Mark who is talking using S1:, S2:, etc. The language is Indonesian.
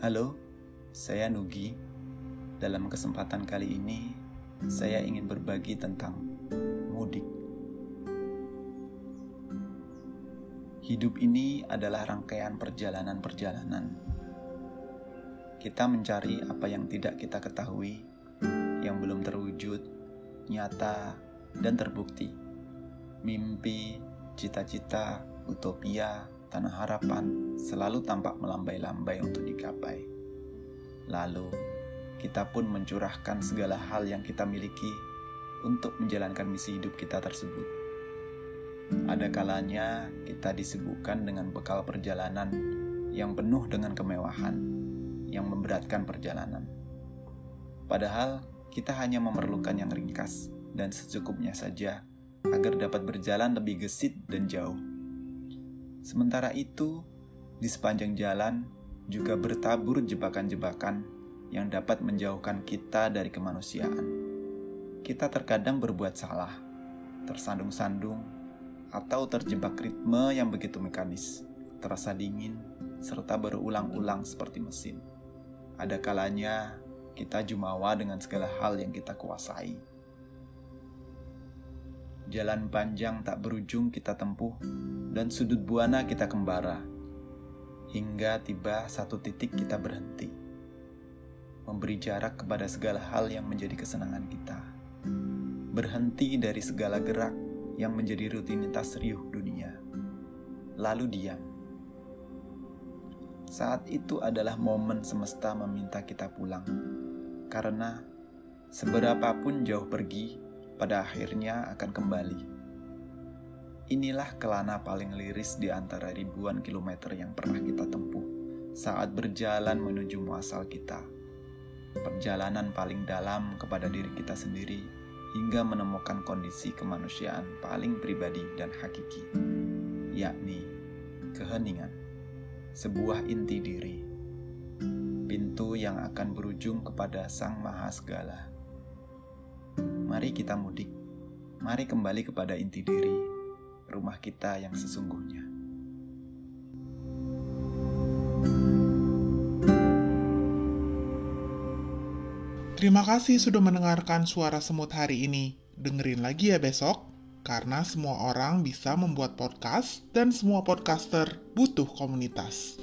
S1: Halo, saya Nugi. Dalam kesempatan kali ini, saya ingin berbagi tentang mudik. Hidup ini adalah rangkaian perjalanan-perjalanan. Kita mencari apa yang tidak kita ketahui, yang belum terwujud, nyata, dan terbukti. Mimpi, cita-cita, utopia, tanah harapan selalu tampak melambai-lambai untuk digapai. Lalu, kita pun mencurahkan segala hal yang kita miliki untuk menjalankan misi hidup kita tersebut. Ada kalanya kita disibukkan dengan bekal perjalanan yang penuh dengan kemewahan, yang memberatkan perjalanan. Padahal kita hanya memerlukan yang ringkas dan secukupnya saja agar dapat berjalan lebih gesit dan jauh. Sementara itu, di sepanjang jalan juga bertabur jebakan-jebakan yang dapat menjauhkan kita dari kemanusiaan. Kita terkadang berbuat salah, tersandung-sandung, atau terjebak ritme yang begitu mekanis, terasa dingin, serta berulang-ulang seperti mesin. Ada kalanya kita jumawa dengan segala hal yang kita kuasai Jalan panjang tak berujung kita tempuh, dan sudut buana kita kembara, hingga tiba satu titik kita berhenti, memberi jarak kepada segala hal yang menjadi kesenangan kita, berhenti dari segala gerak yang menjadi rutinitas riuh dunia, lalu diam. Saat itu adalah momen semesta meminta kita pulang, karena seberapapun jauh pergi, pada akhirnya akan kembali. Inilah kelana paling liris di antara ribuan kilometer yang pernah kita tempuh saat berjalan menuju muasal kita. Perjalanan paling dalam kepada diri kita sendiri hingga menemukan kondisi kemanusiaan paling pribadi dan hakiki, yakni keheningan, sebuah inti diri, pintu yang akan berujung kepada Sang Maha Segala Mari kita mudik. Mari kembali kepada inti diri, rumah kita yang sesungguhnya.
S2: Terima kasih sudah mendengarkan suara semut hari ini. Dengerin lagi ya besok, karena semua orang bisa membuat podcast dan semua podcaster butuh komunitas.